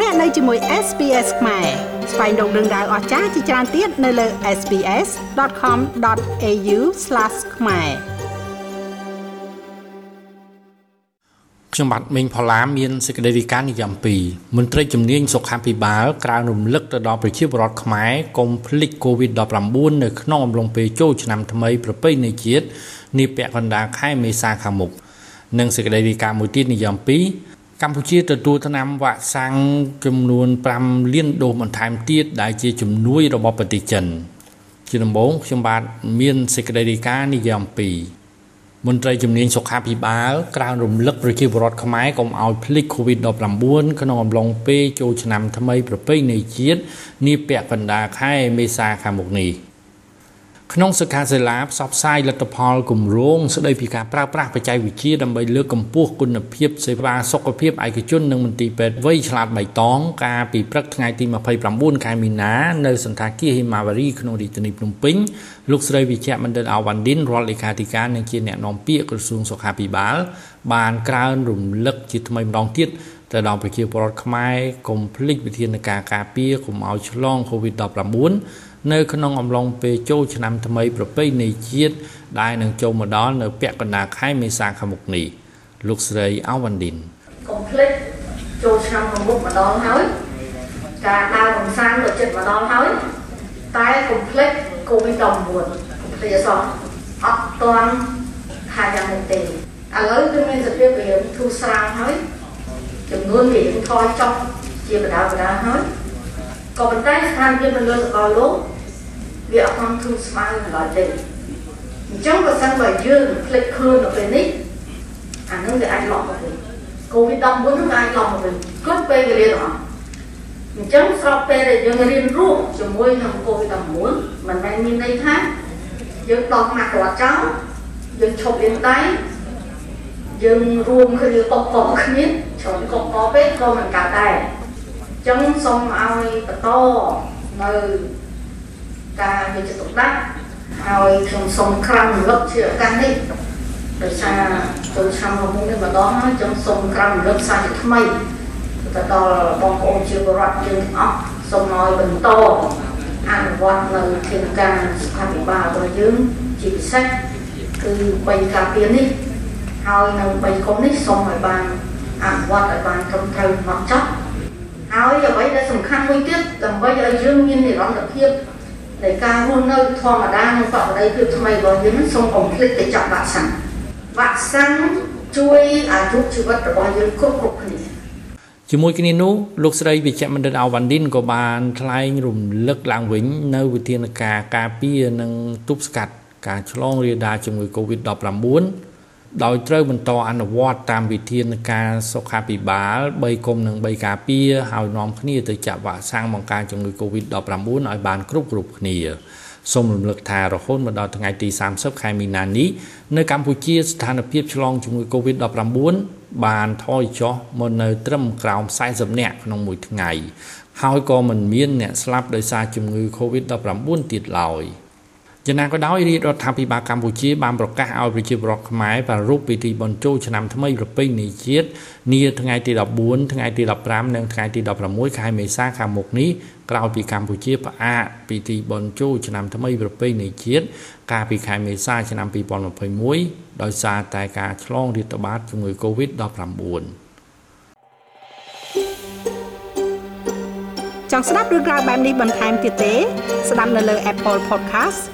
លោកអ្នកនៅជាមួយ SPS ខ្មែរស្វែងរកដឹងដៅអស្ចារ្យជាច្រើនទៀតនៅលើ SPS.com.au/ ខ្មែរខ្ញុំបាទមេងផល្លាមានសេចក្តីរាយការណ៍និយម2មន្ត្រីជំនាញសុខាភិបាលក្រៅរំលឹកទៅដល់ប្រជាពលរដ្ឋខ្មែរកុំភ្លេច COVID-19 នៅក្នុងអំឡុងពេលចូលឆ្នាំថ្មីប្រពៃណីជាតិនាពាក់កណ្ដាលខែមេសាខាងមុខនិងសេចក្តីរាយការណ៍មួយទៀតនិយម2 កម្ពុជាទទួលថ្នាំវ៉ាក់សាំងចំនួន5លានដូសបន្ថែមទៀតដែលជាជំនួយរបស់ប្រទេសចិនជាដំបូងខ្ញុំបាទមានសេចក្តីរាយការណ៍និយម2មន្ត្រីជំនាញសុខាភិបាលក្រៅរំលឹកប្រជាពលរដ្ឋខ្មែរកុំឲ្យភ្លេច COVID-19 ក្នុងអំឡុងពេលចូលឆ្នាំថ្មីប្រពៃណីជាតិនាពាក់កណ្ដាលខែមេសាខាងមុខនេះ។ ក្នុងសិក្ខាសាលាផ្សព្វផ្សាយលទ្ធផលគម្រោងស្ដីពីការប្រើប្រាស់បច្ចេកវិទ្យាដើម្បីលើកកម្ពស់គុណភាពសេវាសុខភាពឯកជននិងមន្ទីរពេទ្យវ័យឆ្លាតបៃតងកាលពីព្រឹកថ្ងៃទី29ខែមីនានៅសន្តាគារហេម៉ាវ៉ារីក្នុងរាជធានីភ្នំពេញលោកស្រីវិជ្ជមណ្ឌលអាវ៉ាន់ឌិនរដ្ឋលេខាធិការនិងជាអ្នកនាំពាក្យក្រសួងសុខាភិបាល បានក្រើនរំលឹកជាថ្មីម្ដងទៀតទៅដល់ប្រជាពលរដ្ឋខ្មែរកុំភ្លេចវិធានការការពារកុំឲ្យឆ្លង COVID-19 នៅក្នុងអំឡុងពេលចូលឆ្នាំថ្មីប្រពៃណីជាតិដែលនឹងចូលមកដល់នៅពាក់កណ្ដាលខែមេសាខាងមុខនេះលោកស្រីអាវ៉ាន់ឌិនកុំភ្លេចចូលឆ្នាំខាងមុខម្ដងហើយការដើរកំសាន្តក៏ចិត្តម្ដងហើយតែកុំភ្លេចកូវីដ19កុំភ្លេចអសោះអត់តាន់ថាយ៉ាងនោះទេឥឡូវគឺមានសភាពវាធូរស្រាលហើយចំនួនវាថយចុះជាបដាបដាហើយក៏ប៉ុន្តែស្ថានភាពនៅលើសកលលោក វាអត់បានធូរស្បើយឡើយទេអញ្ចឹងបើសិនបើយើងភ្លេចខ្លួននៅពេលនេះអានឹងវាអាចឡប់មកវិញកូវីដ19នឹងអាចឡប់មកវិញគ្រប់ពេលវេលាទាំងអស់អញ្ចឹងស្របពេលដែលយើងរៀនរស់ជាមួយនឹងកូវីដ19មិនមែនមានន័យថាយើងដោះណាក់គាត់ចោលយើងឈប់លាងដៃយើងរួមគ្នាកប់កប់គ្នាច្រើនកប់កប់ពេកក៏មិនកើតដែរអញ្ចឹងសូមឲ្យបន្តនៅ ការយកចិត្តទុកដាក់ហើយខ្ញុំសូមក្រាំរំលឹកជាឱកាសនេះដោយសារចូលឆ្នាំមុននេះម្ដងហើយខ្ញុំសូមក្រាំរំលឹកសារជាថ្មីទៅដល់បងប្អូនជាពលរដ្ឋយើងទាំងអស់សូមឲ្យបន្តអនុវត្តនៅធានការសុខាភិបាលរបស់យើងជាពិសេសគឺ3ការពារនេះហើយនៅ3គុំនេះសូមឲ្យបានអនុវត្តឲ្យបានត្រឹមត្រូវមកចប់ហើយអ្វីដែលសំខាន់មួយទៀតដើម្បីឲ្យយើងមាននិរន្តរភាព នៃការរស់នៅធម្មតានិងបរិយាភាពថ្មីរបស់យើងសូមកុំភ្លេចទៅចាក់វ៉ាក់សាំងវ៉ាក់សាំងជួយអាយុជីវិតរបស់យើងគ្រប់គ្រប់គ្នាជាមួយគ្នានោះលោកស្រីវិជ្ជមណ្ឌលអាវ៉ាន់ឌិនក៏បានថ្លែងរំលឹកឡើងវិញនៅវិធានការការពារនិងទប់ស្កាត់ការឆ្លងរាលដាលជំងឺ Covid-19 ដោយត្រូវបន្តអនុវត្តតាមវិធានការសុខាភិបាល3គុំនិង3ការពារហើយនាំគ្នាទៅចាក់វ៉ាក់សាំងបង្ការជំងឺ Covid-19 ឲ្យបានគ្រប់គ្រប់គ្នាសូមរំលឹកថារហូតមកដល់ថ្ងៃទី30ខែមីនានេះនៅកម្ពុជាស្ថានភាពឆ្លងជំងឺ Covid-19 បានថយចុះមកនៅត្រឹមក្រោម40នាក់ក្នុងមួយថ្ងៃហើយក៏មិនមានអ្នកស្លាប់ដោយសារជំងឺ Covid-19 ទៀតឡើយ។ យ៉ាងណាក៏ដោយរាជរដ្ឋាភិបាលកម្ពុជាបានប្រកាសឲ្យប្រជាពលរដ្ឋខ្មែរប្រារព្ធពិធីបុណ្យចូលឆ្នាំថ្មីប្រពៃណីជាតិនាថ្ងៃទី14ថ្ងៃទី15និងថ្ងៃទី16ខែមេសាខាងមុខនេះក្រោយពីកម្ពុជាផ្អាកពិធីបុណ្យចូលឆ្នាំថ្មីប្រពៃណីជាតិកាលពីខែមេសាឆ្នាំ2021ដោយសារតែការឆ្លងរាតត្បាតជំងឺ Covid-19 ចង់ស្ដាប់រឿងរ៉ាវបែបនេះបន្ថែមទៀតទេ ស្ដាប់នៅលើ Apple Podcast